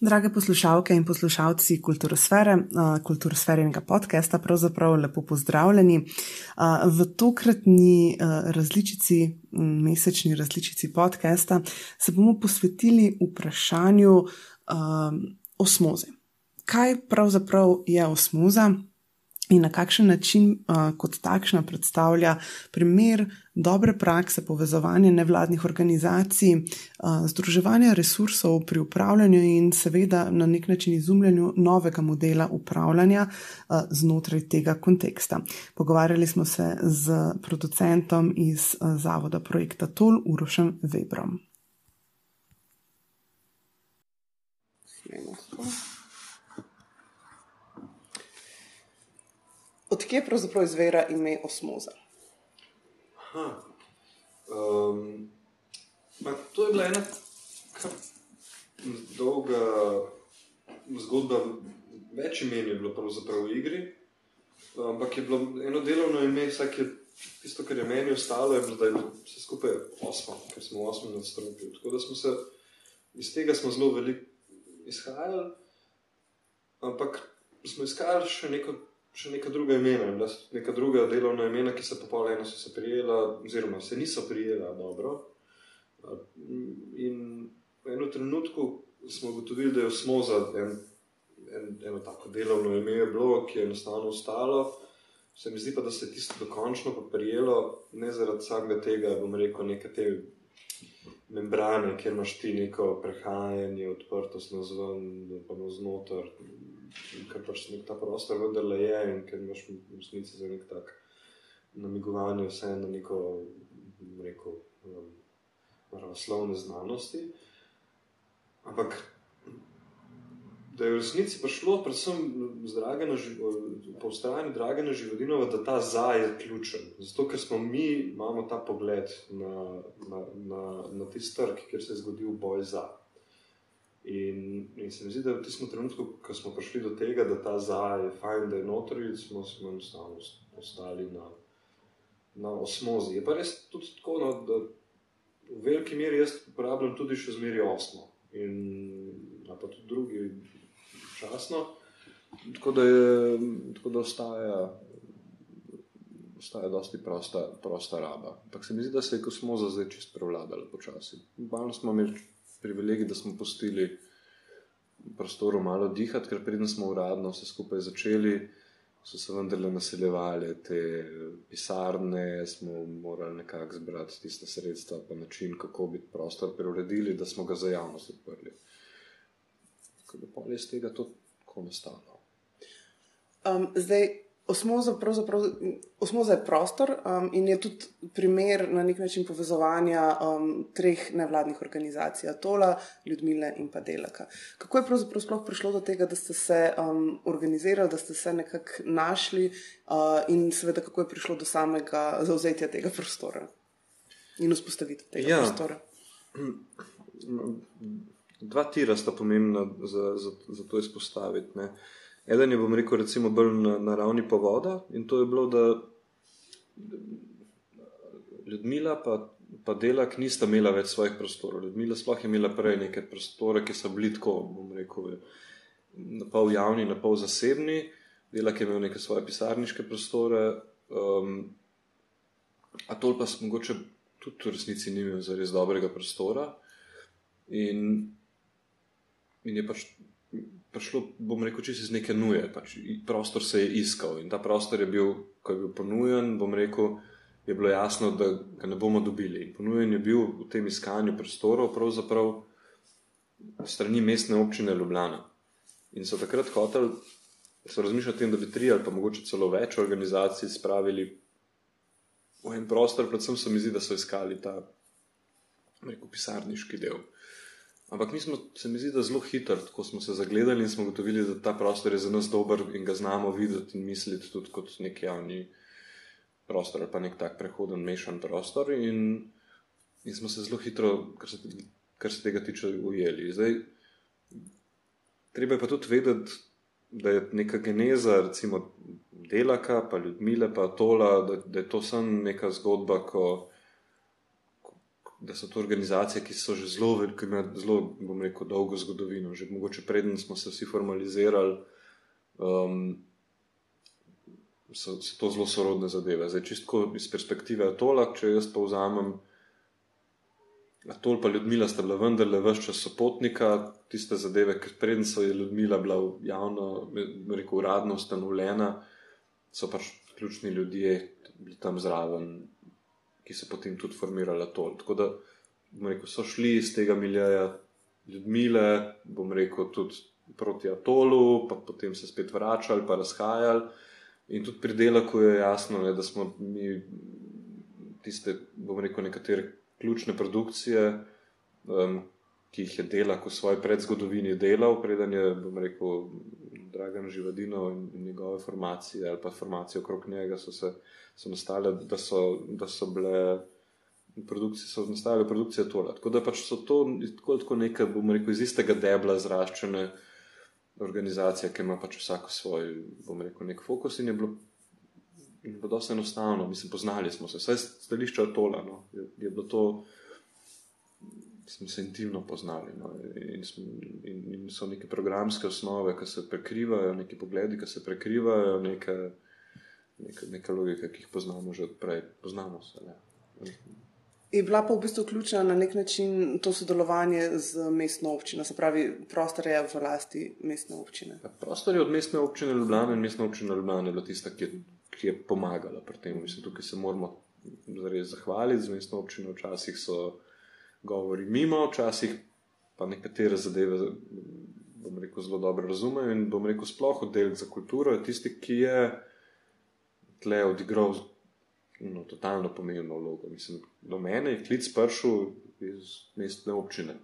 Drage poslušalke in poslušalci kulturosfere, kulturosferinega podcasta, pravzaprav lepo pozdravljeni. V tokratni različici, mesečni različici podcasta, se bomo posvetili vprašanju osmoze. Kaj pravzaprav je osmoza? In na kakšen način uh, kot takšna predstavlja primer dobre prakse povezovanja nevladnih organizacij, uh, združevanja resursov pri upravljanju in seveda na nek način izumljanju novega modela upravljanja uh, znotraj tega konteksta. Pogovarjali smo se z producentom iz uh, zavoda projekta TOL, Urošem Webrom. Smemo. Odkje pravzaprav izvira ime osmoza? Um, to je bila ena dolga zgodba, več imen je bilo v igri. Ampak je bilo eno delovno ime, vsak je tisto, kar je meni ostalo, je bilo, da je vse skupaj osmo, ker smo v osmem nadstropju. Tako da smo se iz tega smo zelo veliko izhajali, ampak smo iskali še neko še neka druga imena, neka druga delovna imena, ki so popolnoma so se prijela, oziroma se niso prijela dobro. In v enem trenutku smo ugotovili, da je osmoza en, en, eno tako delovno ime, bilo, ki je enostavno ostalo. Se mi zdi pa, da se je tisto dokončno prijelo, ne zaradi samega tega, bom rekel, neke te membrane, kjer imaš ti neko prehajanje, odprtost na zven, pa na znotraj ker pač nek ta prostor vendarle je in ker imaš v resnici za nek tak namigovanje vse na neko, rekel, um, naravoslovne znanosti. Ampak da je v resnici prišlo predvsem po ustrajanju Dragana Živodinova, da ta za je ključen. Zato, ker smo mi, imamo ta pogled na, na, na, na tisti trg, kjer se je zgodil boj za. In, in se mi zdi, da v tistem trenutku, ko smo prišli do tega, da ta zdaj je fajn, da je notri, smo se enostavno ostali na, na osmozi. Je pa res tudi tako, no, da v veliki meri jaz uporabljam tudi še zmeraj osmo in pa tudi drugi časno. Tako da, je, tako da ostaja, ostaja dosti prosta, prosta raba. Ampak se mi zdi, da se je kosmoza zdaj čist prevladala počasi. Malo smo imeli privilegij, da smo pustili prostoru malo dihati, ker predtem smo uradno vse skupaj začeli, so se vendarle naseljevali te pisarne, smo morali nekako zbrati tiste sredstva, pa način, kako bi prostor preuredili, da smo ga za javnost odprli. Tako da pol je z tega to tako nastalo. Um, zdaj, Osmoza, osmoza je prostor um, in je tudi primer na nek način povezovanja um, treh nevladnih organizacij, Tola, Ljudmile in pa Delaka. Kako je pravzaprav sploh prišlo do tega, da ste se um, organizirali, da ste se nekako našli uh, in seveda kako je prišlo do samega zauzetja tega prostora in vzpostavitve tega ja. prostora? Dva tira sta pomembna za, za, za to izpostaviti. Ne. Eden je, bom rekel, recimo bolj na, na ravni povoda in to je bilo, da Ljudmila pa, pa Delak nista imela več svojih prostorov. Ljudmila sploh je imela prej neke prostore, ki so bili tako, bom rekel, na pol javni, na pol zasebni. Delak je imel neke svoje pisarniške prostore, um, a tol pa mogoče tudi v resnici ni imel zares dobrega prostora. In, in je pač prišlo, bom rekel, čisto iz neke nuje. Pač prostor se je iskal in ta prostor je bil, ko je bil ponujen, bom rekel, je bilo jasno, da ga ne bomo dobili. In ponujen je bil v tem iskanju prostorov, pravzaprav strani mestne občine Ljubljana. In so takrat hoteli, so razmišljali o tem, da bi tri ali pa mogoče celo več organizacij spravili v en prostor, predvsem se mi zdi, da so iskali ta, rekel, pisarniški del. Ampak mi smo, se mi zdi, zelo hitro, ko smo se zagledali in smo gotovili, da ta prostor je za nas dober in ga znamo videti in misliti tudi kot nek javni prostor ali pa nek tak prehoden, mešan prostor. In, in smo se zelo hitro, kar se, kar se tega tiče, ujeli. Zdaj, treba je pa tudi vedeti, da je neka geneza, recimo Delaka, pa Ljudmile, pa Tola, da, da je to samo neka zgodba, ko da so to organizacije, ki so že zelo, ki imajo zelo, bom rekel, dolgo zgodovino, že mogoče preden smo se vsi formalizirali. Um, So, so to zelo sorodne zadeve. Zdaj, čisto iz perspektive Atola, če jaz pa vzamem, Atol pa Ljudmila sta bila vendarle vse čas sopotnika, tiste zadeve, ker predtem so je Ljudmila bila javno, rekel, uradno ustanovljena, so pač ključni ljudje bili tam zraven, ki so potem tudi formirali Atol. Tako da rekel, so šli iz tega miljeja Ljudmile, bom rekel, tudi proti Atolu, pa potem se spet vračali, pa razhajali. In tudi pri delu je jasno, ne, da smo mi tiste, bom rekel, nekatere ključne produkcije, um, ki jih je dela, ko svoje predzgodovini delal, preden je, bom rekel, Dragan Živadino in, in njegove formacije ali pa formacije okrog njega so se so nastale, da so, da so bile. Produkcije so nastavile produkcije tola. Tako da pač so to tako, tako nekaj, bomo rekel, iz istega debla zraščene organizacija, ki ima pač vsako svoj, bom rekel, nek fokus in je bilo, in bilo dosti enostavno. Mislim, poznali smo se, vse stališče od tola. No. Je, je bilo to, smo se intimno poznali. No. In, in, in so neke programske osnove, ki se prekrivajo, neki pogledi, ki se prekrivajo, neke, neke, neke logike, ki jih poznamo že odprej. Poznamo se. Ne. Je bila pa v bistvu ključna na nek način to sodelovanje z mestno občino, se pravi, prostor je v lasti mestne občine. Ja, prostor je od mestne občine Ljubljana in mestna občina Ljubljana je bila tista, ki je, ki je pomagala pri tem. Mislim, tukaj se moramo zares zahvaliti z mestno občino. Včasih so govori mimo, včasih pa nekatere zadeve, bom rekel, zelo dobro razumejo in bom rekel, sploh oddelek za kulturo je tisti, ki je tle odigral no, totalno pomembno vlogo. Mislim, do mene je klic prišel iz mestne občine,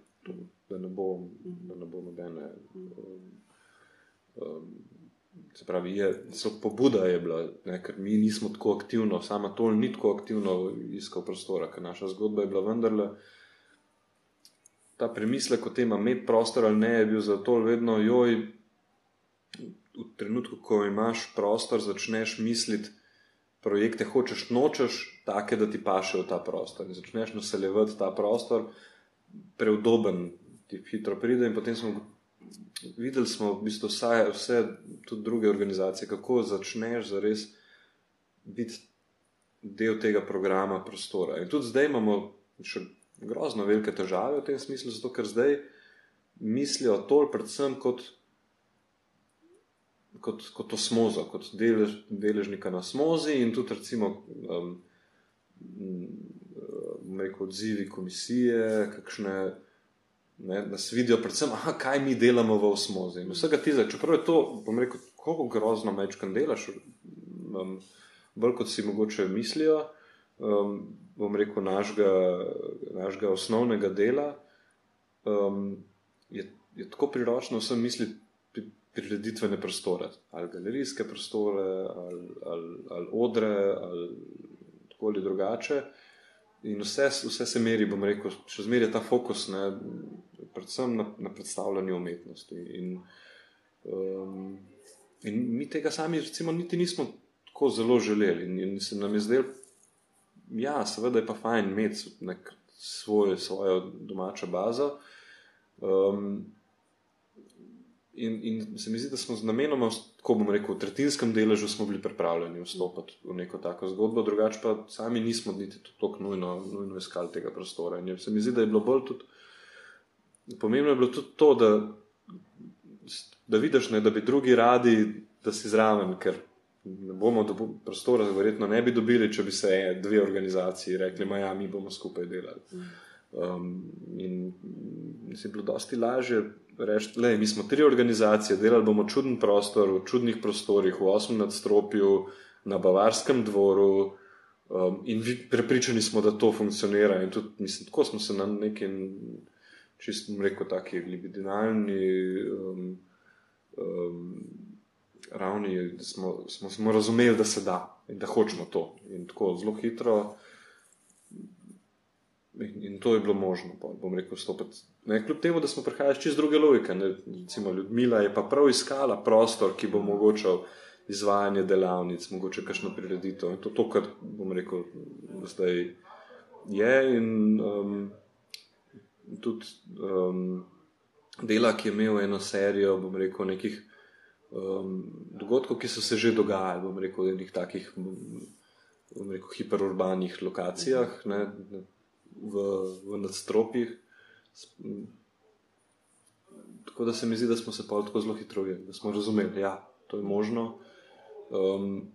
da ne bo, da ne bo nobene. Um, um, se pravi, je, so pobuda je bila, ne, ker mi nismo tako aktivno, sama to ni tako aktivno iskal prostora, ker naša zgodba je bila vendarle. Ta premislek o tem, imeti prostor ali ne, je bil zato vedno, joj, v trenutku, ko imaš prostor, začneš misliti, projekte hočeš, nočeš, take, da ti paše v ta prostor. In začneš naseljevati ta prostor, preudoben, ti hitro pride. In potem smo videli, smo v bistvu vse, vse tudi druge organizacije, kako začneš zares biti del tega programa prostora. In tudi zdaj imamo še grozno velike težave v tem smislu, zato ker zdaj mislijo tol predvsem kot kot, kot osmozo, kot delež, deležnika na osmozi in tudi, recimo, um, rekel, odzivi komisije, kakšne, ne, nas vidijo, predvsem, aha, kaj mi delamo v osmozi. In vsega tega, čeprav je to, bom rekel, kako grozno mečkam delaš, um, bolj kot si mogoče mislijo, um, bom rekel, našega, našega osnovnega dela. Um, je, je tako priročno vsem misliti prireditvene prostore, ali galerijske prostore, ali, ali, ali odre, ali tako ali drugače. In vse, vse se meri, bom rekel, še zmeraj je ta fokus, ne, predvsem na, na predstavljanju umetnosti. In, um, in mi tega sami, recimo, niti nismo tako zelo želeli. In, in se nam je zdelo, ja, seveda je pa fajn imeti nek svoj, svojo domačo bazo. Um, In, in se mi zdi, da smo z namenom, ko bomo rekel, v tretjinskem deležu smo bili pripravljeni vstopiti v neko tako zgodbo, drugače pa sami nismo niti tako nujno, nujno iskali tega prostora. In se mi zdi, da je bilo bolj tudi pomembno, je bilo tudi to, da, da vidiš, ne, da bi drugi radi, da si zraven, ker ne bomo do prostora, verjetno ne bi dobili, če bi se dve organizaciji rekli, da ja, mi bomo skupaj delali. Um, in je bilo dosti lažje reči, da mi smo tri organizacije, delali bomo čuden prostor, v čudnih prostorih, v osmem nadstropju, na Bavarskem dvoru. Um, in prepričani smo, da to funkcionira. In tudi, mislim, tako smo se na neki, čisto rekel, taki libidinalni um, um, ravni, smo, smo, smo razumeli, da se da in da hočemo to. In tako zelo hitro. In, in to je bilo možno, pa, bom rekel, stopiti. Ne, kljub temu, da smo prihajali iz druge logike. Ne, recimo, Ljudmila je pa prav iskala prostor, ki bo omogočal izvajanje delavnic, mogoče kakšno prireditev. In to, to kar bom rekel, zdaj je in um, tudi um, dela, ki je imel eno serijo, bom rekel, nekih um, dogodkov, ki so se že dogajali, bom rekel, v nekih takih bom rekel, hiperurbanih lokacijah, ne, v, v nadstropjih. Tako da se mi zdi, da smo se pa tako zelo hitro ujeli, da smo razumeli, da ja, to je možno. Um,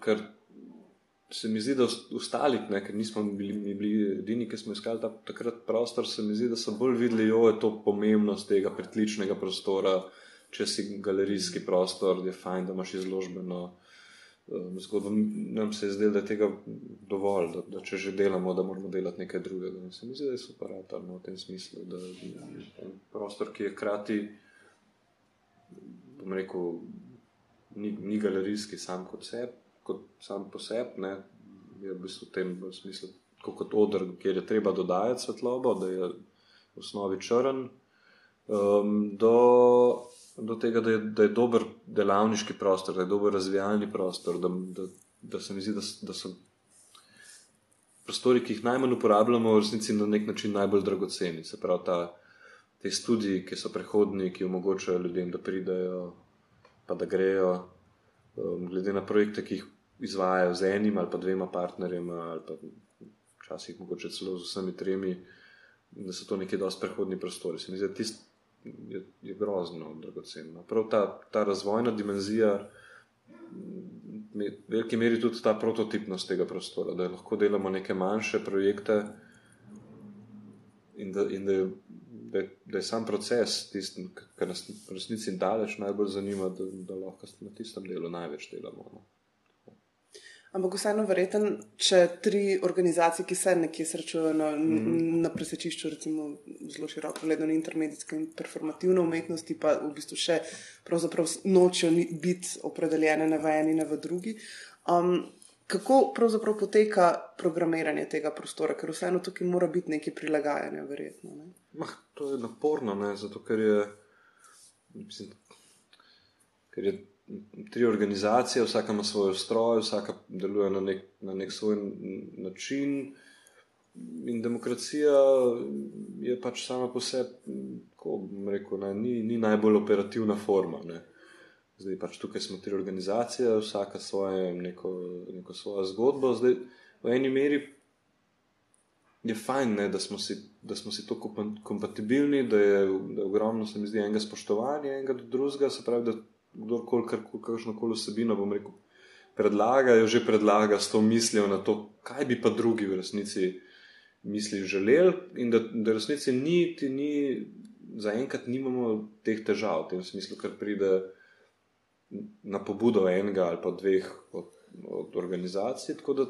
ker se mi zdi, da ostali, ker nismo bili, bili edini, ki smo iskali ta, takrat prostor, se mi zdi, da so bolj videli, da je to pomembnost tega pritličnega prostora, če si galerijski prostor, da je fajn, da imaš izložbeno. Um, zgodbo nam se je zdelo, da je tega dovolj, da, da če že delamo, da moramo delati nekaj drugega. In se mi zdi, da je super, no, v tem smislu, da je prostor, ki je hkrati, bom rekel, ni, ni galerijski sam kot sebe kot sam po sebi, je v bistvu v tem v smislu, kot odr, kjer je treba dodajati svetlobo, da je v osnovi črn, um, do tega, da je, da je dober delavniški prostor, da je dober razvijalni prostor, da, da, da se mi zdi, da, da so prostori, ki jih najmanj uporabljamo, v resnici na nek način najbolj dragoceni. Se pravi, ta, te študije, ki so prehodni, ki omogočajo ljudem, da pridejo, pa da grejo um, glede na projekte, ki jih izvajajo z enim ali pa dvema partnerjema, ali pa včasih mogoče celo z vsemi tremi, da so to neki dosti prehodni prostori. Se mi zdi, da tist je, je grozno dragoceno. Prav ta, ta razvojna dimenzija. V veliki meri tudi ta prototipnost tega prostora, da lahko delamo neke manjše projekte, in da, in da je da, da je sam proces tisti, kar nas v resnici daleč najbolj zanima, da, da lahko na tistem delu največ delamo. No. Ampak vseeno verjeten, če tri organizacije, ki se nekje srečujejo na, mm -hmm. na presečišču, recimo zelo široko gledano intermedijske in performativne umetnosti, pa v bistvu še nočejo biti opredeljene ne v eni, v drugi. Um, kako pravzaprav poteka programiranje tega prostora, ker vseeno tukaj mora biti nekaj prilagajanja, verjetno. Ne? Mah, to je naporno, ne? zato ker je, mislim, ker je tri organizacije, vsaka ima svoj stroj, vsaka deluje na nek, na nek svoj način. In demokracija je pač sama po sebi, kako bom rekel, ne, ni, ni najbolj operativna forma. Ne. Zdaj pač tukaj smo tri organizacije, vsaka svoje, neko, neko svojo zgodbo. Zdaj, v eni meri je fajn, ne, da, smo si, da smo si to kompatibilni, da je, da je ogromno, se mi zdi, enega spoštovanja, enega do drugega, se pravi, da kdorkoli, kakšno koli vsebino, bom rekel, predlaga, jo že predlaga s to mislijo na to, kaj bi pa drugi v resnici misli želeli, in da, da v resnici ni, ti ni, zaenkrat nimamo teh težav, v tem smislu, ker pride na pobudo enega ali pa dveh od, od organizacij. Tako da,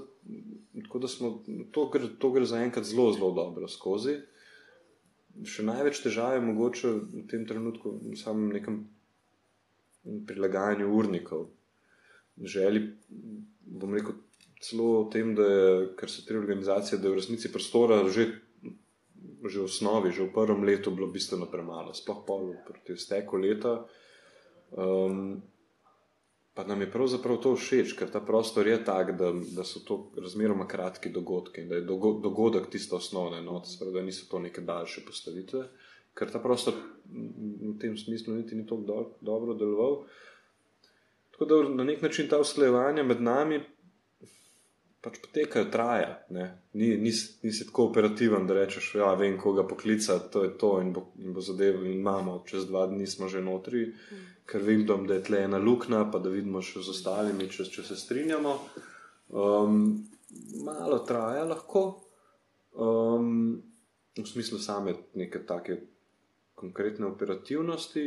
tako da smo, to, gre, to gre zaenkrat zelo, zelo dobro skozi. Še največ težav je mogoče v tem trenutku v samem nekem prilagajanju urnikov. Želi, bom rekel, celo o tem, da je, ker so te organizacije, da je v resnici prostora že, že v osnovi, že v prvem letu bilo bistveno premalo, sploh pol proti steku leta. Um, Pa nam je pravzaprav to všeč, ker ta prostor je tak, da, da so to razmeroma kratki dogodki, da je dogodek tisto osnovne enote, da niso to neke daljše postavitve, ker ta prostor v tem smislu niti ni tako do, dobro deloval. Tako da na nek način ta usklajevanja med nami pač potekajo, traja. Ni, nisi, nisi tako operativen, da rečeš, da ja, vem, koga poklicati, to je to in bo, in bo zadevo in imamo, čez dva dni smo že notri, mm. ker vidim, da je tle ena luknja, pa da vidimo še z ostalimi, če, če se strinjamo. Um, malo traja lahko, um, v smislu same neke take konkretne operativnosti.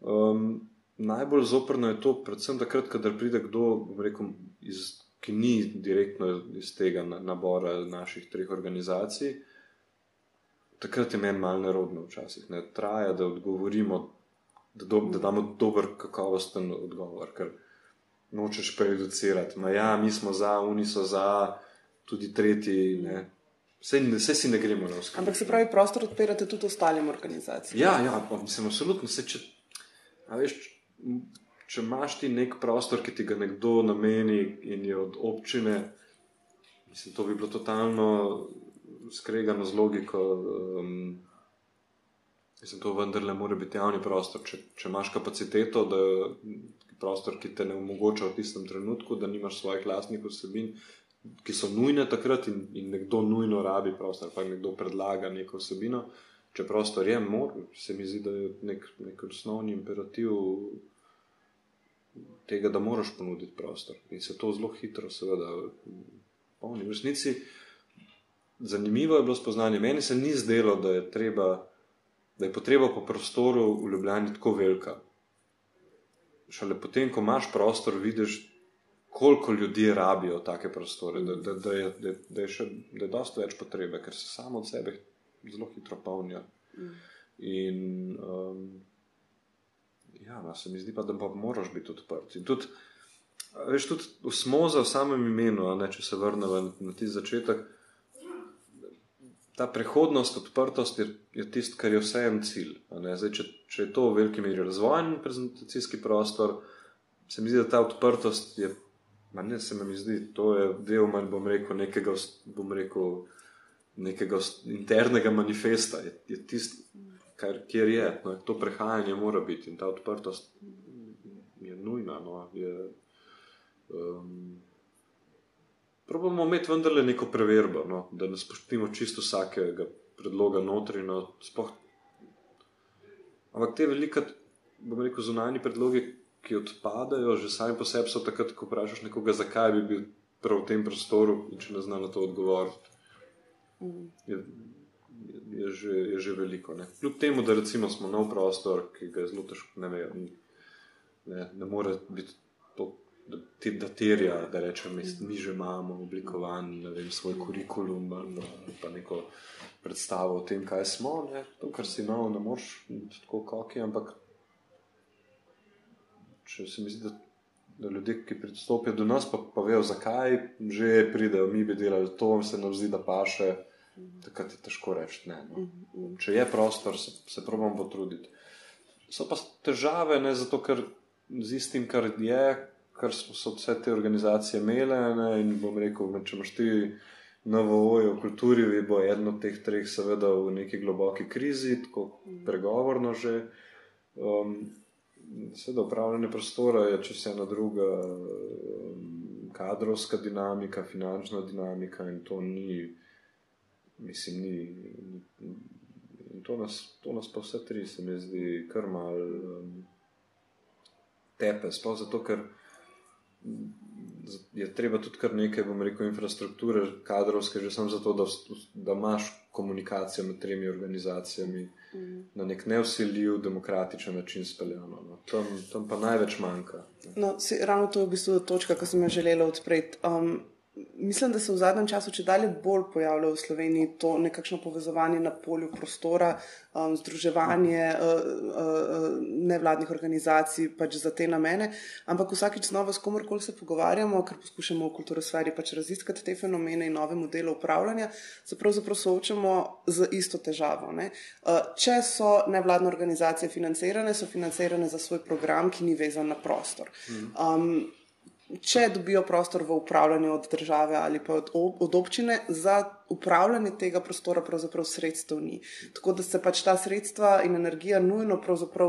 Um, najbolj zoprno je to, predvsem takrat, kadar pride kdo, rekel, iz ki ni direktno iz tega nabora naših treh organizacij, takrat je meni malo nerodno včasih. Ne? Traja, da odgovorimo, da, do, da damo dober, kakovosten odgovor, ker nočeš prejudicirati. Ja, mi smo za, oni so za, tudi tretji. Ne? Vse, vse si ne gremo na vse. Ampak se pravi, prostor odpirate tudi ostalim organizacijam. Ja, ja, mislim, absolutno. Se, če, veš, če imaš ti nek prostor, ki ti ga nekdo nameni in je od občine, mislim, to bi bilo totalno skregano z logiko. Um, mislim, to vendarle mora biti javni prostor. Če, če imaš kapaciteto, da je prostor, ki te ne omogoča v tistem trenutku, da nimaš svojih lastnih vsebin, ki so nujne takrat in, in nekdo nujno rabi prostor, pa nekdo predlaga neko vsebino. Če prostor je, mor, se mi zdi, da je nek, nek osnovni imperativ tega, da moraš ponuditi prostor. In se to zelo hitro, seveda, polni. V resnici, zanimivo je bilo spoznanje. Meni se ni zdelo, da je, treba, da je potreba po prostoru v Ljubljani tako velika. Šele potem, ko imaš prostor, vidiš, koliko ljudi rabijo take prostore, da, da, da, je, da, da je še da je dosta več potrebe, ker se samo od sebe zelo hitro polnijo. Mm. In um, ja, no, se mi zdi pa, da pa moraš biti odprt. In tudi, veš, tudi v smoza, v samem imenu, ne, če se vrnemo na, ti začetek. Ta prehodnost, odprtost je, je tisto, kar je vseeno cilj. Zdaj, če, če je to v veliki meri razvojni prezentacijski prostor, se mi zdi, da ta odprtost je Ma ne se mi zdi, to je del manj, bom rekel, nekega, bom rekel, nekega internega manifesta. Je, je tisto, kar kjer je. No, to prehajanje mora biti in ta odprtost je nujna. No, je, um, probamo imeti vendarle neko preverbo, no, da ne spoštimo čisto vsakega predloga notri. No, spoh... Ampak te velike, bom rekel, zunanji predlogi, ki odpadajo, že sami po sebi so takrat, ko vprašaš nekoga, zakaj bi bil prav v tem prostoru, in če ne zna na to odgovoriti. Je, je, že, je že veliko. Ne? Kljub temu, da smo nov prostor, ki ga je zelo težko, ne, ne, ne more biti to, da ti daterja, da rečem, mi, mi že imamo oblikovan vem, svoj kurikulum ali pa neko predstavo o tem, kaj smo. Ne? To, kar si nov, ne moreš tako koki, ampak če se mi zdi, da, da ljudje, ki pristopijo do nas, pa, pa vejo, zakaj že pridejo, mi bi delali to, se nam zdi, da pa še, takrat je težko reči. Ne, no. Če je prostor, se, se probam potruditi. So pa težave, ne zato, ker z istim, kar je, kar so vse te organizacije imele. Ne, in bom rekel, če imaš ti novo ojo v kulturi, bo eno od teh treh, seveda, v neki globoki krizi, tako pregovorno že. Um, Seveda, upravljanje prostora je vse ena druga, um, kadrovska dinamika, finančna dinamika in to ni, mislim, ni in to nas, to nas pa vse tri, se mi zdi, kar mal um, tepe. Sploh zato, ker je treba tudi kar nekaj, bom rekel, infrastrukture, kadrovske, že samo zato, da, da imaš komunikacijo med tremi organizacijami mm. na nek neusiljiv, demokratičen način speljano. No. Tam, tam pa največ manjka. No, si, ravno to je v bistvu točka, ki sem jo želela odpreti. Um, Mislim, da se v zadnjem času če dalje bolj pojavlja v Sloveniji to nekakšno povezovanje na polju prostora, um, združevanje uh, uh, nevladnih organizacij pač za te namene. Ampak vsakeč znova s komorkoli se pogovarjamo, ker poskušamo v kulturosferi pač raziskati te fenomene in nove modele upravljanja, se pravzaprav soočamo z isto težavo. Uh, če so nevladne organizacije financirane, so financirane za svoj program, ki ni vezan na prostor. Um, če dobijo prostor v upravljanju od države ali pa od, od občine, za upravljanje tega prostora pravzaprav sredstev ni. Tako da se pač ta sredstva in energija nujno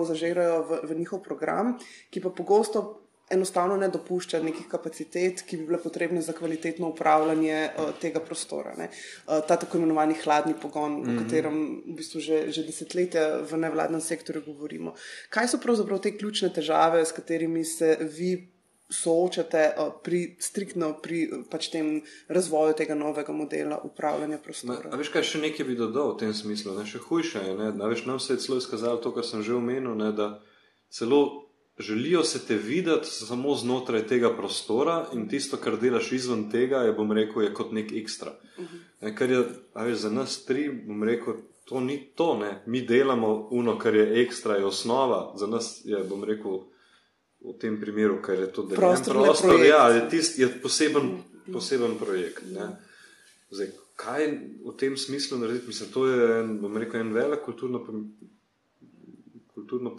zažirajo v, v njihov program, ki pa pogosto. Enostavno ne dopušča nekih kapacitet, ki bi bile potrebne za kvalitetno upravljanje uh, tega prostora. Uh, ta tako imenovani hladni pogon, mm -hmm. o mhm. katerem v bistvu že, že desetletja v nevladnem sektorju govorimo. Kaj so pravzaprav te ključne težave, s katerimi se vi soočate uh, pri, striktno pri pač tem razvoju tega novega modela upravljanja prostora. A veš, kaj še nekaj bi dodal v tem smislu? Ne? Še hujše je, da veš, nam se je celo izkazalo to, kar sem že omenil, ne? da celo želijo se te videti samo znotraj tega prostora in tisto, kar delaš izven tega, je, bom rekel, je kot nek ekstra. Uh -huh. ne, kar je, veš, za nas tri, bom rekel, to ni to, ne? mi delamo uno, kar je ekstra, je osnova, za nas je, bom rekel, v tem primeru, ker je to deljen prostor. prostor ja, je, tist, je poseben, mm. poseben projekt. Ne. Zdaj, kaj v tem smislu narediti? Mislim, to je en, rekel, en velik kulturno-političen kulturno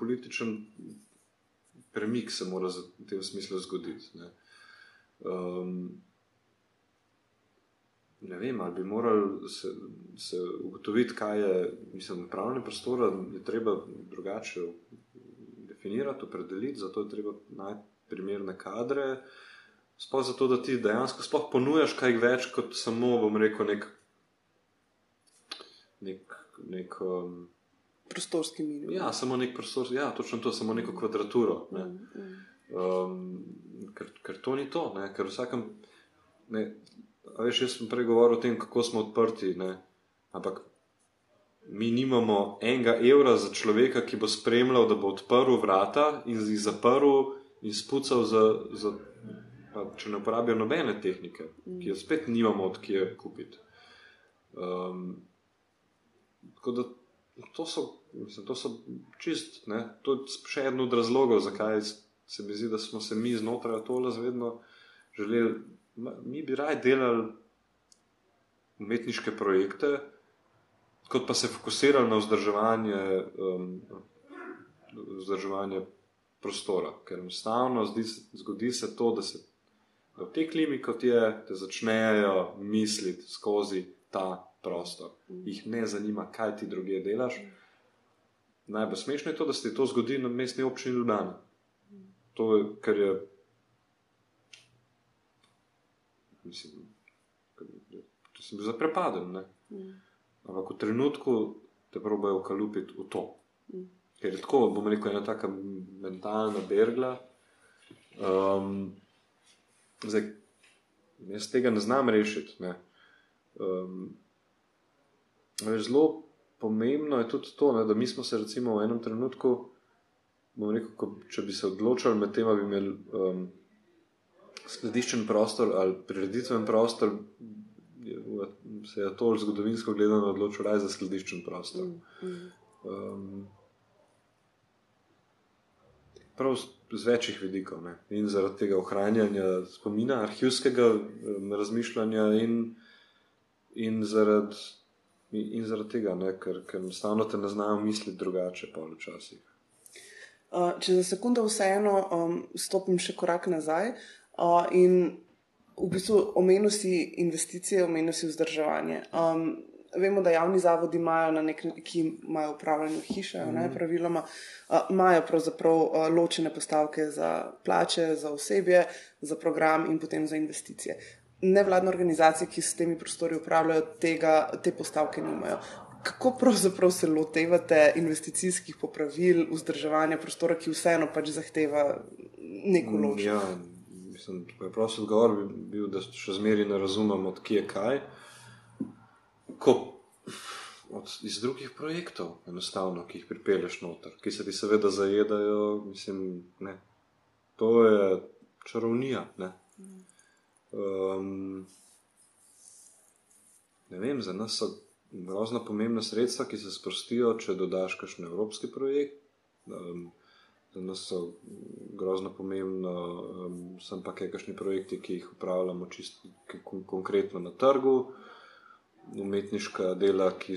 premik, se mora v tem smislu zgoditi. Um, ne vem, ali bi morali se, se ugotoviti, kaj je, mislim, upravljanje prostora, je treba drugače definirati, opredeliti, zato je treba najti primerne kadre. Sploh zato, da ti dejansko sploh ponujaš kaj več kot samo, bom rekel, nek. nek, nek um, Prostorski minimum. Ja, samo nek prostor, ja, točno to, samo neko kvadraturo. Ne. Mm. Um, ker, ker to ni to, ne, ker vsakem. Ne, veš, jaz sem prej govoril o tem, kako smo odprti, ne, ampak mi nimamo enega evra za človeka, ki bo spremljal, da bo odprl vrata in jih zaprl in spucal za. za pa, če ne uporabijo nobene tehnike, ki jo spet nimamo od kje kupiti. Um, tako da to so, mislim, to so čist, ne, to je še eden od razlogov, zakaj se mi zdi, da smo se mi znotraj tole zvedno želeli. Mi bi raje delali umetniške projekte, kot pa se fokusirali na vzdrževanje, um, vzdrževanje prostora. Ker enostavno zdi zgodi se to, da se da v tej klimi, kot je, te začnejo misliti skozi ta prostor. Jih ne zanima, kaj ti druge delaš. Najbolj smešno je to, da se to zgodi na mestni občini Ljubljana. To je, kar je. Mislim, da sem bil zaprepaden. Ne? Ampak v trenutku te probojajo ukalupiti v to. Ker je tako, bom rekel, ena taka mentalna bergla. Um, zdaj, jaz tega ne znam rešiti. Ne. Um, zelo pomembno je tudi to, ne, da mi smo se recimo v enem trenutku, bom rekel, ko, če bi se odločili med tem, da bi imeli um, skladiščen prostor ali prireditven prostor, se je to zgodovinsko gledano odločil raje za skladiščen prostor. Um, prav z, večjih vidikov. Ne? In zaradi tega ohranjanja spomina, arhivskega um, razmišljanja, in, in, zaradi, in, in zaradi tega, ne? ker, ker enostavno te ne znajo misliti drugače, pa včasih. Uh, če za sekundo vseeno um, stopim še korak nazaj uh, in v bistvu omenil si investicije, omenil si vzdrževanje. Um, vemo, da javni zavodi imajo, na nek, ki imajo upravljanje hiše, mm. ne, praviloma, uh, imajo pravzaprav uh, ločene postavke za plače, za osebje, za program in potem za investicije. Nevladne organizacije, ki s temi prostori upravljajo, tega, te postavke nimajo. Kako pravzaprav se lotevate investicijskih popravil, vzdrževanja prostora, ki vseeno pač zahteva neko ločeno? Ja, mislim, preprost odgovor bi bil, da še zmeraj ne razumem, odkje je kaj. Ko od, iz drugih projektov, enostavno, ki jih pripelješ noter, ki se ti seveda zajedajo, mislim, ne. To je čarovnija. Ne, um, ne vem, za nas so grozno pomembna sredstva, ki se sprostijo, če dodaš kakšen evropski projekt. Um, za nas so grozno pomembno, um, sem pa kakšni projekti, ki jih upravljamo čisto kon konkretno na trgu, umetniška dela, ki,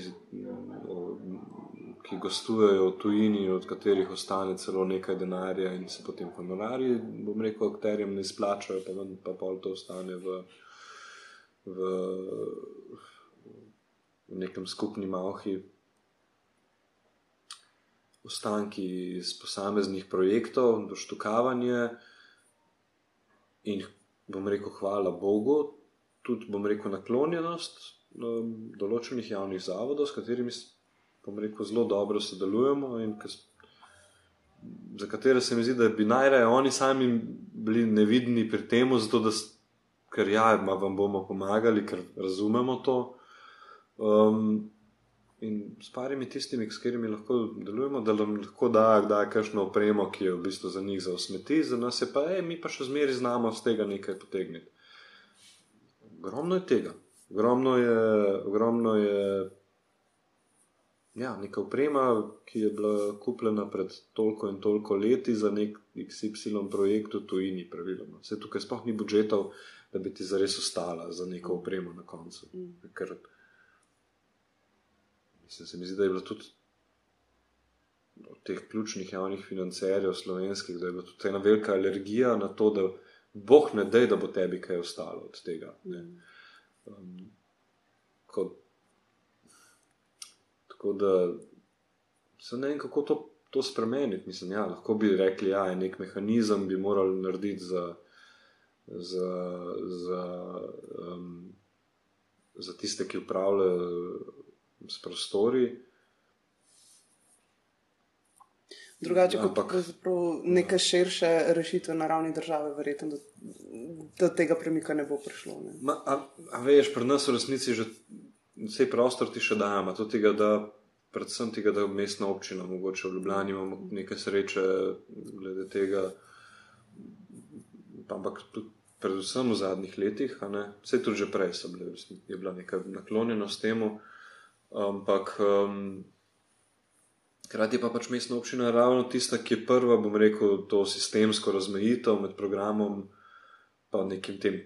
ki gostujejo v tujini, od katerih ostane celo nekaj denarja in se potem honorari, bom rekel, akterjem ne izplačajo, pa, ven, pa pol to ostane v, v, v nekem skupni malhi. Ostanki iz posameznih projektov, doštukavanje, in bom rekel, hvala Bogu, tudi bom rekel, naklonjenost um, določenih javnih zavodov, s katerimi bom rekel, zelo dobro sodelujemo in kas, za katere se mi zdi, da bi najraje oni sami bili nevidni pri tem, zato da ker ja, vam bomo pomagali, ker razumemo to. Um, in s parimi tistimi, s katerimi lahko delujemo, da nam lahko da, da kakšno opremo, ki je v bistvu za njih za usmeti, za nas je pa, ej, mi pa še zmeraj znamo z tega nekaj potegniti. Ogromno je tega. Ogromno je, ogromno je ja, neka oprema, ki je bila kupljena pred toliko in toliko leti za nek XY projekt v tujini, praviloma. Vse tukaj sploh ni budžetov, da bi ti zares ostala za neko opremo na koncu. Ker, mislim, se mi zdi, da je bila tudi od teh ključnih javnih financerjev slovenskih, da je bila tudi ena velika alergija na to, da boh ne dej, da bo tebi kaj ostalo od tega. Ne. Um, tako, tako da se ne vem, kako to, to spremeniti. Mislim, ja, lahko bi rekli, da ja, je nek mehanizem, bi morali narediti za, za, za, um, za tiste, ki upravljajo s prostori. Drugače, kot pa neke širše rešitve na ravni države, verjetno, da do tega premika ne bo prišlo. Ne? Ma, a, a veš, pri nas v resnici že vse prostor ti še dajemo, to tega, da predvsem tega, da mestna občina, mogoče v Ljubljani imamo nekaj sreče glede tega, ampak tudi predvsem v zadnjih letih, vse tudi že prej bile, je bila neka naklonjenost temu, ampak um, Hkrati pa pač mestna občina je ravno tista, ki je prva, bom rekel, to sistemsko razmejitev med programom in nekim tem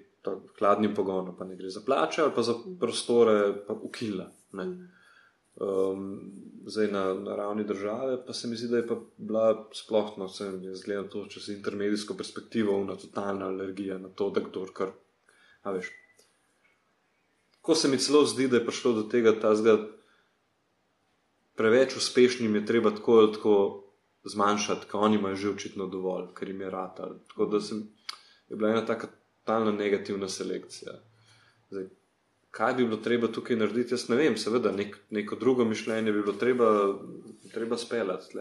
hladnim pogonom, pa ne gre za plače ali pa za prostore, pa ukila. Um, zdaj na, na ravni države pa se mi zdi, da je bila sploh, no, se mi zdi, to čez intermedijsko perspektivo, una totalna alergija na to, da kdo kar. A veš. Ko se mi celo zdi, da je prišlo do tega, da je preveč uspešnim je treba tako ali tako zmanjšati, ker oni imajo že očitno dovolj, ker jim je rata. Tako da sem, je bila ena taka totalna negativna selekcija. Zdaj, kaj bi bilo treba tukaj narediti, jaz ne vem, seveda nek, neko drugo mišljenje bi bilo treba, treba speljati.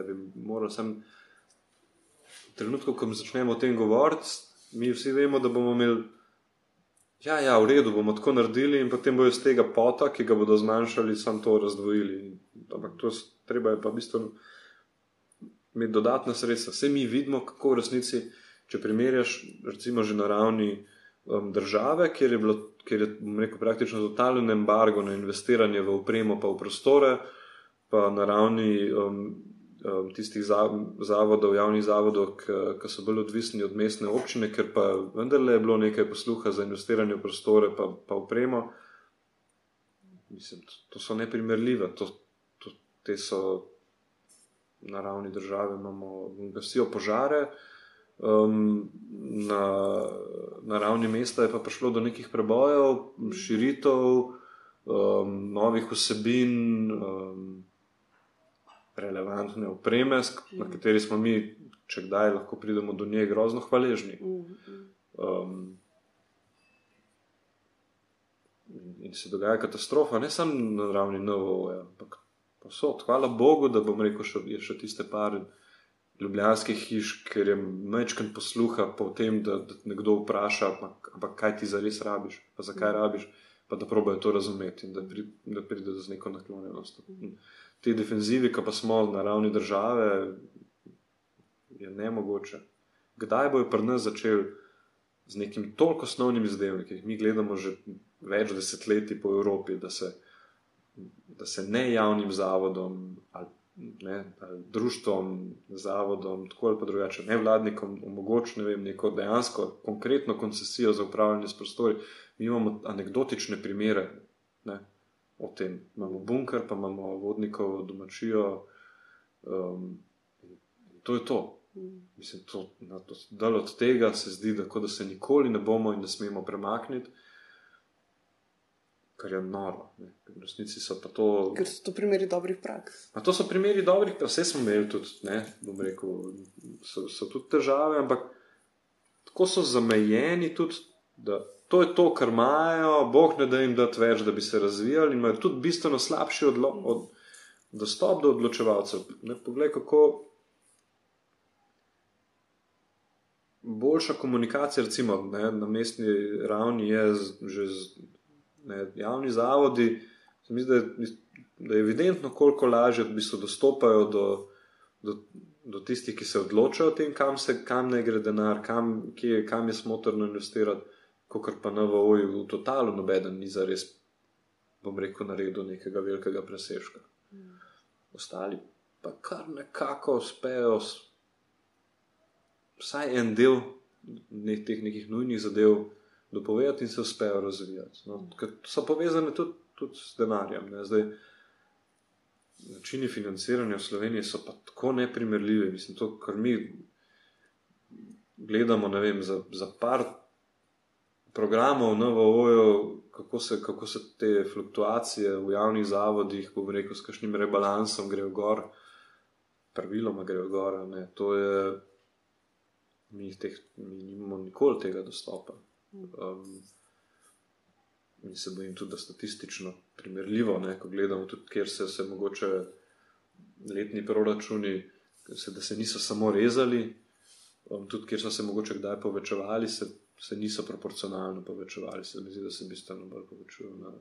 Trenutko, ko začnemo o tem govoriti, mi vsi vemo, da bomo imeli. Ja, ja, v redu bomo tako naredili, in potem bojo iz tega pota, ki ga bodo zmanjšali, samo to razdvojili. Ampak to treba je pa v bistvu imeti dodatna sredstva. Vse mi vidimo, kako v resnici, če primerjaš, recimo, že na ravni um, države, kjer je bilo, kjer je, rekel, praktično totalno embargo na investiranje v upremo, pa v prostore, pa na ravni um, um, tistih zavodov, javnih zavodov, ki so bili odvisni od mestne občine, ker pa vendarle je bilo nekaj posluha za investiranje v prostore, pa, pa upremo. Mislim, to, to so neprimerljive, to, te so na ravni države, imamo gasijo požare. Um, na, na ravni mesta je pa prišlo do nekih prebojev, širitev, um, novih vsebin, um, relevantne opreme, na kateri smo mi, če kdaj lahko pridemo do nje, grozno hvaležni. Um, in se dogaja katastrofa, ne samo na ravni NVO, ampak posod. Hvala Bogu, da bom rekel, da je še tiste par ljubljanskih hiš, ker je mečken posluha po tem, da, da nekdo vpraša, ampak kaj ti zares rabiš, pa zakaj rabiš, pa da probajo to razumeti in da, pri, da pride do neko naklonjenost. Mm te defenzive, ki pa smo na ravni države, je ne mogoče. Kdaj bojo pri nas začeli z nekim toliko osnovnim izdelkom, ki jih mi gledamo že več desetletij po Evropi, da se, da se ne javnim zavodom ali, ne, ali društvom, zavodom, tako ali pa drugače, ne vladnikom omogoči ne vem, neko dejansko konkretno koncesijo za upravljanje s prostori. Mi imamo anekdotične primere. Ne, o tem. Imamo bunker, pa imamo vodnikov, domačijo. Um, to je to. Mislim, to, to, da od tega se zdi, da, da se nikoli ne bomo in ne smemo premakniti, kar je noro. Ne. V resnici so pa to. Ker so to primeri dobrih praks. A to so primeri dobrih praks, vse smo imeli tudi, ne, bom rekel, so, so tudi težave, ampak tako so zamejeni tudi, da to je to, kar imajo, Bog ne da jim dati več, da bi se razvijali in imajo tudi bistveno slabši odlo, od, dostop do odločevalcev. Ne, poglej, kako boljša komunikacija, recimo ne, na mestni ravni, je z, že z ne, javni zavodi. Zdi, da, je, da je evidentno, koliko lažje v bistvu dostopajo do, do, do tistih, ki se odločajo o tem, kam, se, kam ne gre denar, kam, kje, kam je smotrno investirati kot pa na VOJ-u v totalu nobeden ni za res, bom rekel, naredil nekega velikega presežka. Mm. Ostali pa kar nekako uspejo, vsaj en del ne, teh nekih nujnih zadev dopovedati in se uspejo razvijati. No, so povezane tudi, tudi s denarjem. Ne. Zdaj, načini financiranja v Sloveniji so pa tako neprimerljivi. Mislim, to, kar mi gledamo, ne vem, za, za par programov NVO-jev, kako, kako se te fluktuacije v javnih zavodih, ko rekel, s kakšnim rebalansom grejo gor, praviloma grejo gor. Ne. To je, mi, teh, mi nimamo nikoli tega dostopa. Um, in se bojim tudi, da statistično primerljivo, ne, ko gledamo tudi, kjer se, se mogoče letni proračuni, se, da se niso samo rezali, um, tudi kjer so se mogoče kdaj povečevali, se, se niso proporcionalno povečevali, se mi zdi, da se bistveno bolj povečujejo. Na,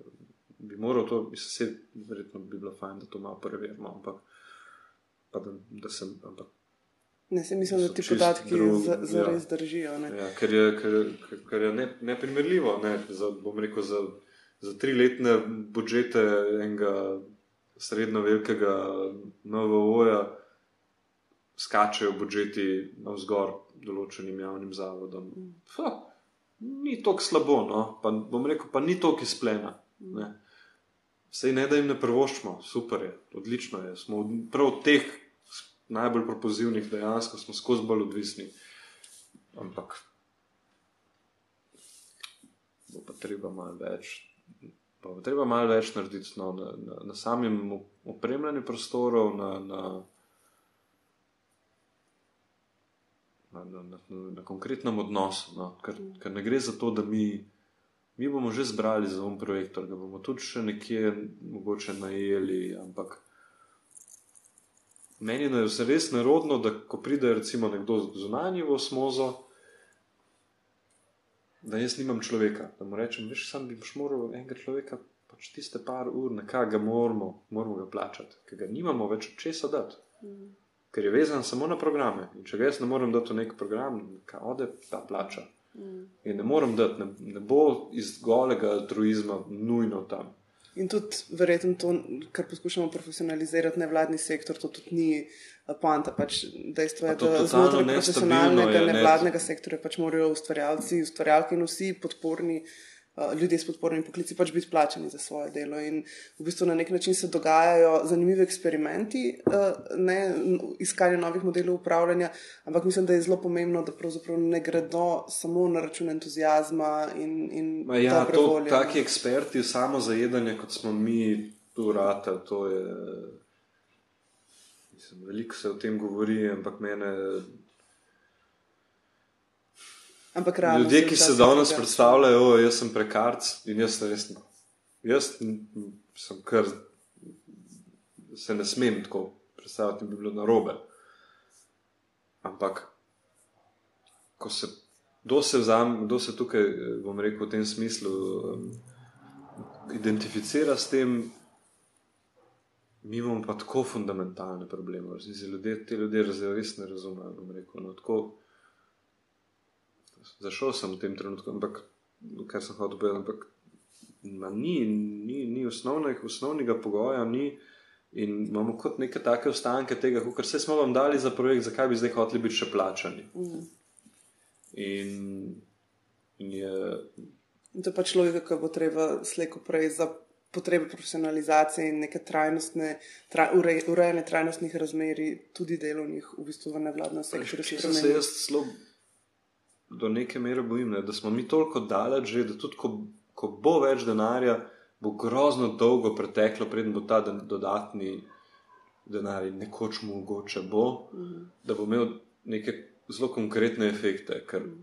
bi moral to, bi se vse, verjetno bi bilo fajn, da to malo preverimo, ampak pa da, da sem. Ampak, Ne, se mislim, da ti podatki zares za ja. držijo. Ja, ker je, ker, ker je ne, neprimerljivo. Ne, za, bom rekel, za, za tri letne budžete enega srednjo velikega NVO-ja skačejo budžeti navzgor določenim javnim zavodom. Ha, ni tako slabo, no? pa bom rekel, pa ni tako izplena. Vse ne, da jim ne prvoščemo, super je, odlično je. Smo prav teh najbolj propozivnih dejansko smo skozi bolj odvisni. Ampak bo pa treba malo več. Pa bo treba malo več narediti no, na, na, na samem opremljanju prostorov, na, na, na, na, na, na konkretnem odnosu. No. Ker, ker ne gre za to, da mi, mi bomo že zbrali za um projektor, da bomo tudi še nekje mogoče najeli, ampak meni je res nerodno, da ko pride recimo nekdo zunanji v osmozo, da jaz nimam človeka. Da mu rečem, veš, sam bi moral enega človeka, pač tiste par ur, nekaj ga moramo, moramo ga plačati, ker ga nimamo več od česa dati. Mm. Ker je vezan samo na programe. In če ga jaz ne morem dati v nek program, kaj ode, ta plača. Mm. In ne morem dati, ne, ne bo iz golega altruizma nujno tam. In tudi, verjetno, to, kar poskušamo profesionalizirati, nevladni sektor, to tudi ni eh, poanta. Pač dejstvo je, da znotraj profesionalnega nevladnega sektorja pač morajo ustvarjalci, ustvarjalki in vsi podporni uh, ljudje s podpornimi poklici pač biti plačani za svoje delo. In v bistvu na nek način se dogajajo zanimivi eksperimenti, eh, ne iskanje novih modelov upravljanja, ampak mislim, da je zelo pomembno, da pravzaprav ne gredo samo na račun entuzijazma in, in ja, to volje. Taki eksperti, samo zajedanje, kot smo mi tu rata, to je. Mislim, veliko se o tem govori, ampak mene Ampak realno. Ljudje, ki se danes predstavljajo, da sem prekarc in jaz res ne. Jaz sem kar se ne smem tako predstavljati, bi bilo narobe. Ampak, ko se, kdo se, vzam, kdo se tukaj, bom rekel, v tem smislu um, identificira s tem, mi imamo pa tako fundamentalne probleme. Ljudje, te ljudje res ne razumejo. Rekel, no, tako, zašel sem v tem trenutku, ampak kar sem hotel povedati, ampak ni, ni, ni osnovnega, osnovnega pogoja, ni. In imamo kot neke take ostanke tega, kar se smo vam dali za projekt, zakaj bi zdaj hoteli biti še plačani. Mm. In, in je. In to je pač logika, ki bo treba slejko prej za potrebe profesionalizacije in neke trajnostne, tra, urej, urejene trajnostnih razmeri, tudi delovnih, v bistvu v nevladnem sektorju. Če se jaz zelo do neke mere bojim, ne, da smo mi toliko daleč, že, da tudi ko, ko bo več denarja, bo grozno dolgo preteklo, preden bo ta dodatni denar nekoč mogoče bo, mm. da bo imel neke zelo konkretne efekte. Ker mm.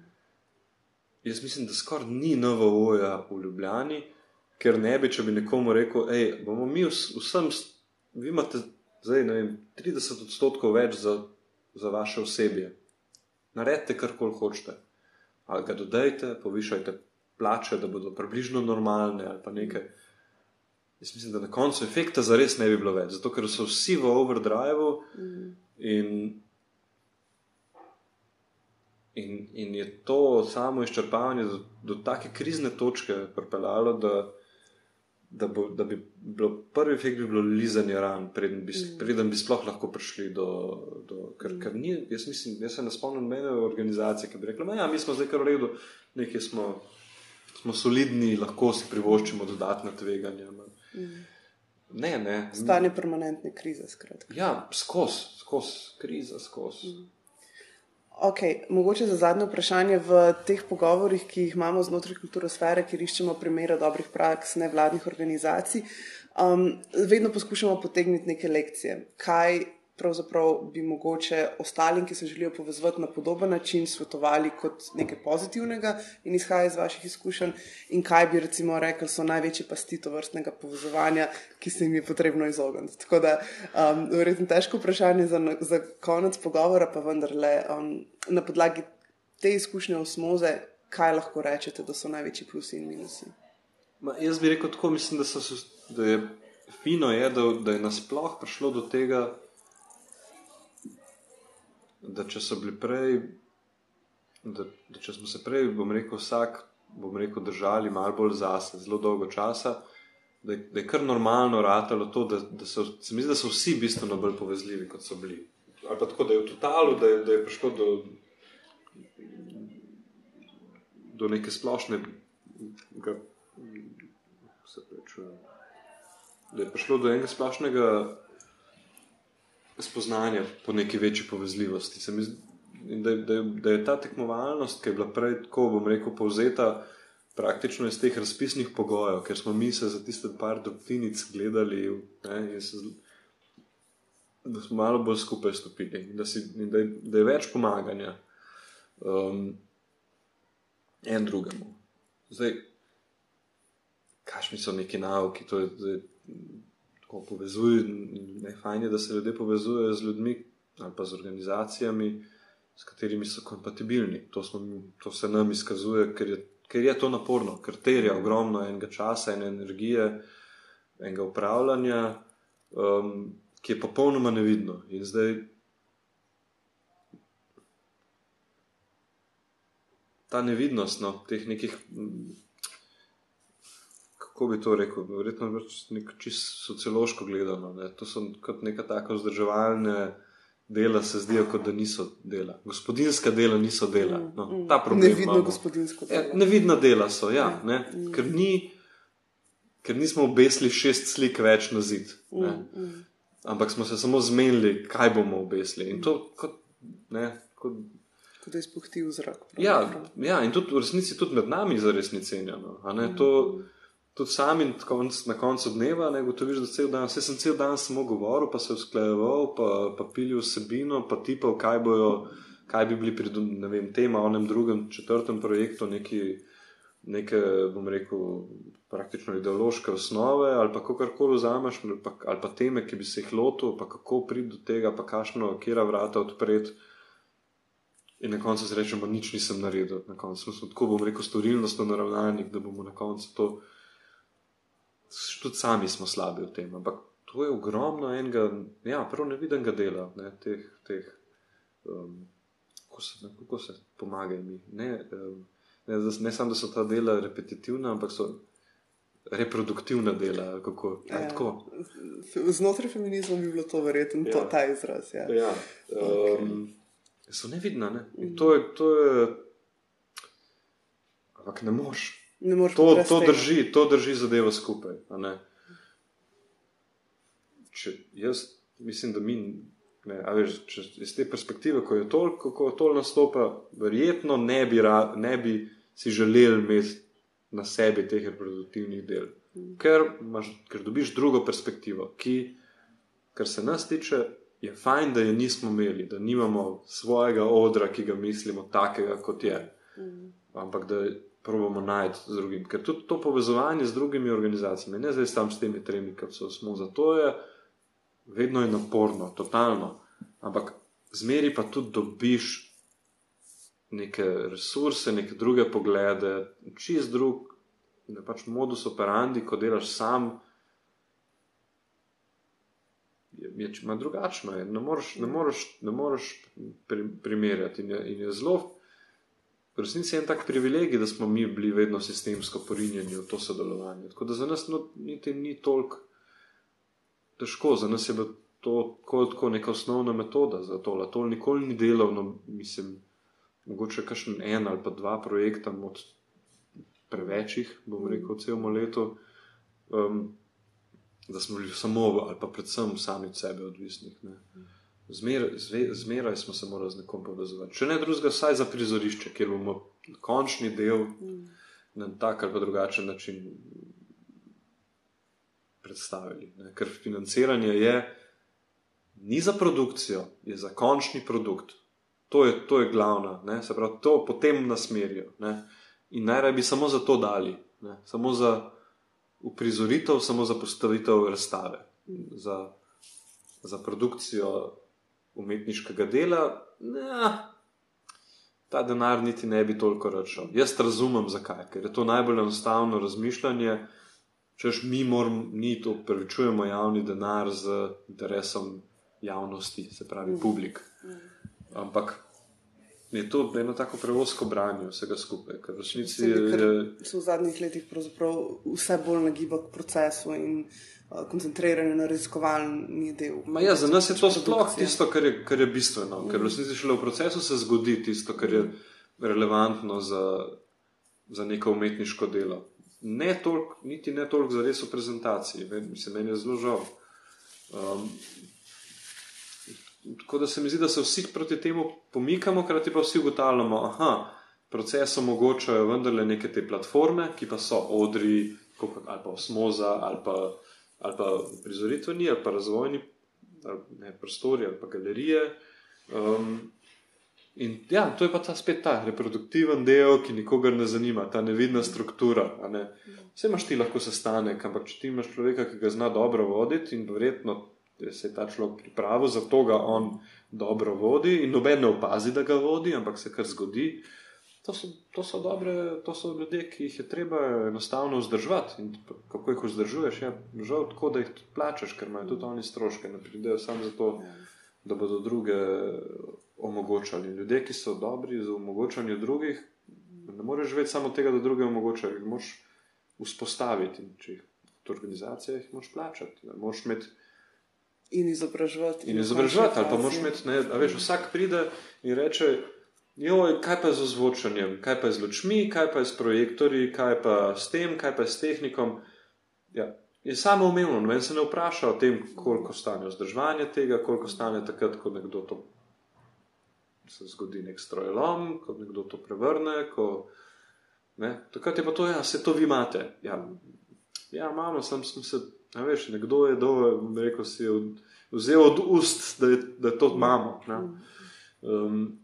jaz mislim, da skoraj ni NVO-ja v Ljubljani, ker ne bi, če bi nekomu rekel, hej, bomo mi vsem, vi imate zdaj vem, 30 odstotkov več za, za vaše osebje. Naredite, kar koli hočete ali ga dodajte, povišajte plače, da bodo približno normalne ali pa nekaj. Jaz mislim, da na koncu efekta za res ne bi bilo več, zato ker so vsi v overdrive in, in, in je to samo izčrpavanje do, do take krizne točke pripeljalo, da da, bo, da bi bilo prvi efekt, bi bilo lizanje ran, preden bi, mm. preden bi sploh lahko prišli do. do ker, mm. ker ni, jaz, mislim, jaz se ne spomnim mene organizacije, ki bi rekla: ja, mi smo zdaj kar v redu, nekaj smo, smo solidni, lahko si privoščimo dodatne tveganja. Mm. Ne, ne. Stanje permanentne krize, skratka. Ja, skozi, skozi kriza, skozi. Mm. Okay, mogoče za zadnje vprašanje v teh pogovorih, ki jih imamo znotraj kulturosfere, kjer iščemo primere dobrih praks nevladnih organizacij, um, vedno poskušamo potegniti neke lekcije. Kaj pravzaprav bi mogoče ostalim, ki se želijo povezati na podoben način, svetovali kot nekaj pozitivnega in izhaja iz vaših izkušenj, in kaj bi recimo rekli, so največji pasti to vrstnega povezovanja, ki se jim je potrebno izogniti. Tako da, um, verjetno težko vprašanje za, za konec pogovora, pa vendarle um, na podlagi te izkušnje osmoze, kaj lahko rečete, da so največji plusi in minusi. Ma, jaz bi rekel tako, mislim, da, so, da je fino, je, da, da je nasploh prišlo do tega da če so bili prej, da, da če smo se prej, bom rekel, vsak, bom rekel, držali malo bolj zase, zelo dolgo časa, da je, da je kar normalno ratalo to, da, da so, se mi zdi, da so vsi bistveno bolj povezljivi, kot so bili. Ali pa tako, da je v totalu, da je, da je prišlo do, do neke splošne, ga, se prečujem, da je prišlo do enega splošnega spoznanja po neki večji povezljivosti. Da, da, da je ta tekmovalnost, ki je bila prej, tako bom rekel, povzeta praktično iz teh razpisnih pogojev, ker smo mi se za tiste par doktinic gledali, ne, in se, da smo malo bolj skupaj stopili in da, si, in da, je, da je več pomaganja um, en drugemu. Zdaj, kakšni so neki nauki, to je. Zdaj, tako povezuje. Fajn je, da se ljudje povezujejo z ljudmi ali pa z organizacijami, s katerimi so kompatibilni. To, smo, to se nam izkazuje, ker je, ker je to naporno, ker terja ogromno enega časa, ene energije, enega upravljanja, um, ki je popolnoma nevidno. In zdaj. Ta nevidnost no, teh nekih kako bi to rekel, verjetno nek čisto sociološko gledano. Ne? To so kot neka taka vzdrževalna dela, se zdijo, kot da niso dela. Gospodinska dela niso dela. No, mm, ta problem. Nevidno gospodinsko delo. Ja, nevidna dela so, ja. ja. Ne? Mm. Ker, ni, ker nismo obesili šest slik več na zid. Mm, Ampak smo se samo zmenili, kaj bomo obesili. In to kot. Ne, kot Kot da je izpuhtil zrak. Ja, ja, in tudi v resnici tudi med nami za resnicenje. No. To, tudi sami konc, na koncu dneva ne gotoviš, da cel dan, vse sem cel dan samo govoril, pa se usklajeval, pa, pa pilil vsebino, pa tipal, kaj, bojo, kaj bi bili pri vem, tem, onem drugem, četrtem projektu, neki, neke, bom rekel, praktično ideološke osnove, ali pa kakorkoli vzameš, ali, ali pa teme, ki bi se jih lotil, pa kako priti do tega, pa kašno, kera vrata odpreti. In na koncu rečemo, nič nisem naredil. Na koncu smo tako, bom rekel, storilnostno naravnani, da bomo na koncu to tudi sami smo slabi v tem. Ampak to je ogromno enega, ja, prav nevidenega dela, ne, teh, teh um, kako, se, kako se pomagajo mi. Ne, um, ne, ne samo, da so ta dela repetitivna, ampak so reproduktivna dela. Kako, ja, tako. Znotraj feminizma bi bilo to verjetno ja. ta izraz. Ja. Ja, um, okay. So nevidna. Ne? Mm. To je. To je Ampak ne moš. To, to, drži, to drži zadevo skupaj. Če, jaz mislim, da mi, ne, veš, če, iz te perspektive, ko je to, kako to nastopa, verjetno ne bi, ra, ne bi si želeli imeti na sebi teh reproduktivnih del. Mm. Ker, imaš, ker dobiš drugo perspektivo, ki, kar se nas tiče, je fajn, da je nismo imeli, da nimamo svojega odra, ki ga mislimo, takega kot je. Mm. Ampak da probujemo najti z drugim. Ker tudi to povezovanje z drugimi organizacijami, ne zdaj samo s temi tremi, ki so smo za to, je vedno je naporno, totalno. Ampak zmeri pa tudi dobiš neke resurse, neke druge poglede, čist drug, ne pač modus operandi, ko delaš sam. Je, je, je drugačno, je. ne moreš, ne moreš, ne moreš primerjati. In je, in je zelo v resnici je en tak privilegij, da smo mi bili vedno sistemsko porinjeni v to sodelovanje. Tako da za nas no, niti ni toliko težko, za nas je to tako neka osnovna metoda za to. To nikoli ni delovno, mislim, mogoče kakšen en ali pa dva projekta od prevečjih, bom rekel, celmo leto. Um, Da smo bili samo ali pa predvsem sami od sebe odvisni. Zmer, zve, zmeraj smo se morali z nekom povezovati. Če ne drugega, vsaj za prizorišče, kjer bomo končni del mm. na tak ali drugačen način predstavili. Ne? Ker financiranje je ni za produkcijo, je za končni produkt. To je, to je glavna, ne? se pravi, to potem nasmerijo. Ne? In najraje bi samo za to dali, ne? samo za uprizoritev, samo za postavitev razstave, za, za produkcijo umetniškega dela. Ne, ta denar niti ne bi toliko račal. Jaz razumem, zakaj, ker je to najbolj enostavno razmišljanje. Češ mi moramo, mi to prevečujemo javni denar z interesom javnosti, se pravi, mm. publik. Mm. Ampak je to eno tako prevosko branje vsega skupaj. Ker resnici je, je... so v zadnjih letih vse bolj nagiba k procesu in uh, koncentriranju na raziskovalni del. Ja, za nas je to sploh tisto, kar je, kar je bistveno. Mm. Ker resnici šele v procesu se zgodi tisto, kar je relevantno za, za neko umetniško delo. Ne toliko, niti ne toliko za res v prezentaciji, mislim, meni je zelo žal. Um, Tako da se mi zdi, da se vsi proti temu pomikamo, hkrati pa vsi ugotavljamo, da proces omogočajo vendarle neke te platforme, ki pa so odri, ali pa osmoza, ali pa, ali pa prizoritveni, ali pa razvojni ali ne, prostori, ali pa galerije. Um, in ja, to je pa ta spet ta reproduktiven del, ki nikogar ne zanima, ta nevidna struktura. Ne. Vse imaš ti lahko sestanek, ampak če ti imaš človeka, ki ga zna dobro voditi in verjetno se je ta človek pripravil, zato ga on dobro vodi in noben ne opazi, da ga vodi, ampak se kar zgodi. To so, to, so dobre, to so ljudje, ki jih je treba enostavno vzdrževati. In kako jih vzdržuješ, je ja, žal tako, da jih tudi plačeš, ker imajo tudi oni stroške, ne pridejo samo zato, da bodo druge omogočali. Ljudje, ki so dobri za omogočanje drugih, ne moreš živeti samo tega, da druge omogočajo, jih moš vzpostaviti. In če jih v organizacijah, jih moš plačati. Moš imeti In izobraževati. In izobraževati, ali pa moš imeti, ne, veš, vsak pride in reče, joj, kaj pa z ozvočanjem, kaj pa z lučmi, kaj pa s projektorji, kaj pa s tem, kaj pa s tehnikom. Ja, je samo umevno, noben se ne vpraša o tem, koliko stane vzdrževanje tega, koliko stane takrat, ko nekdo to se zgodi nek strojlom, ko nekdo to prevrne. Ko, ne, takrat je pa to, ja, se to vi imate. Ja, ja imamo, sem, sem se Ja, veš, nekdo je do, rekel, si od, vzel od ust, da, je, da to imamo. Um,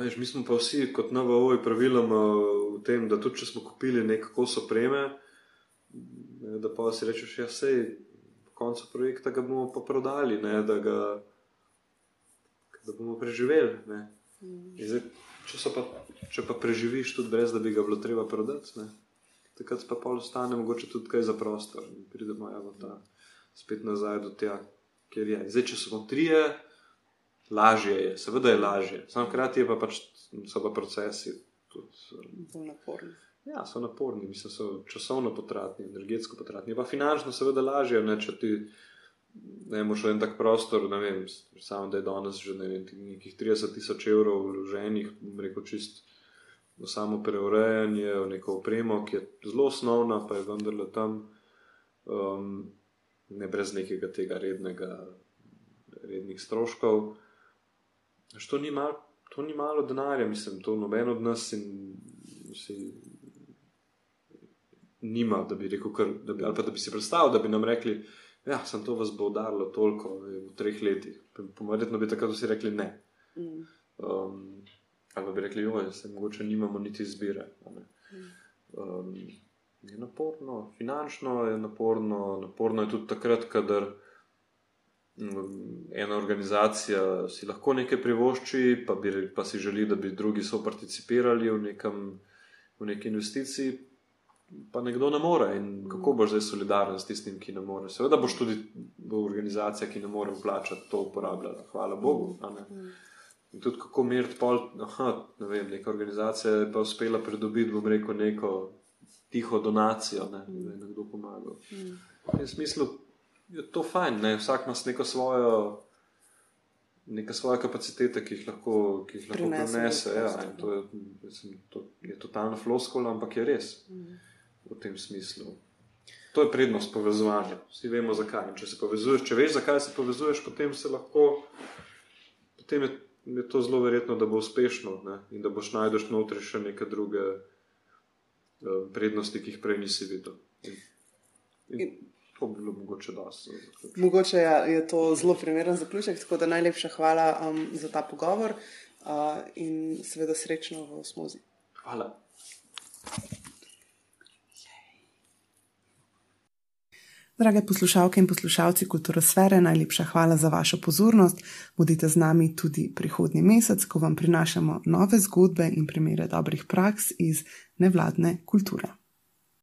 veš, mi smo pa vsi kot NVO praviloma v tem, da tudi če smo kupili nekaj kos opreme, da pa si rečeš, ja, sej, po koncu projekta ga bomo pa prodali, ne, da, ga, da bomo preživeli. Mm. Zdaj, če, pa, če pa preživiš tudi brez, da bi ga bilo treba prodati. Ne takrat pa pol ostane mogoče tudi kaj za prostor in pridemo ja, ta, spet nazaj do tega, kjer je. Zdaj, če smo trije, lažje je, seveda je lažje, samo hkrati pa pač so pa procesi tudi bolj naporni. Ja, so naporni, mislim, so časovno potratni, energetsko potratni, pa finančno, seveda, lažje, ne, če ti ne moreš v en tak prostor, ne vem, samo da je danes že ne vem, nekih 30 tisoč evrov vloženih, rekel čist v samo preurejanje, v neko opremo, ki je zelo osnovna, pa je vendarle tam, um, ne brez nekega tega rednega, rednih stroškov. To ni, mal, to ni malo denarja, mislim, to noben od nas in vsi. Nima, da bi rekel, kar, da bi, ali pa da bi si predstavljal, da bi nam rekli, ja, sem to vas bo udarilo toliko v treh letih. Pomerjetno bi takrat vsi rekli ne. Mm. Um, Ali bi rekli, da se morda nimamo niti izbire. Um, je naporno, finančno je naporno, naporno je tudi takrat, kadar ena organizacija si lahko nekaj privošči, pa, bi, pa si želi, da bi drugi so participirali v, nekem, v neki investiciji. Pa nekdo ne more, in kako boš zdaj solidaren s tistim, ki ne more. Seveda boš tudi v organizaciji, ki ne more plačati, to uporabljala. Hvala Bogu. In tudi kako meriti pol, aha, ne vem, neka organizacija je pa uspela pridobiti, bom rekel, neko tiho donacijo, ne, da je nekdo pomagal. Mm. V smislu je to fajn, ne, vsak ima neko svojo, neka svoja kapaciteta, ki jih lahko, ki jih lahko prenese. Ja, in to je, mislim, to je totalna floskola, ampak je res mm. v tem smislu. To je prednost povezovanja. Vsi vemo, zakaj. In če se povezuješ, če veš, zakaj se povezuješ, potem se lahko, potem je, je to zelo verjetno, da bo uspešno ne? in da boš najdeš notri še neke druge uh, prednosti, ki jih prej nisi videl. In, in to bi bilo mogoče dosti. Mogoče je, je to zelo primeren zaključek, tako da najlepša hvala um, za ta pogovor uh, in seveda srečno v smozi. Hvala. Drage poslušalke in poslušalci Kulturosfere, najlepša hvala za vašo pozornost. Bodite z nami tudi prihodnji mesec, ko vam prinašamo nove zgodbe in primere dobrih praks iz nevladne kulture.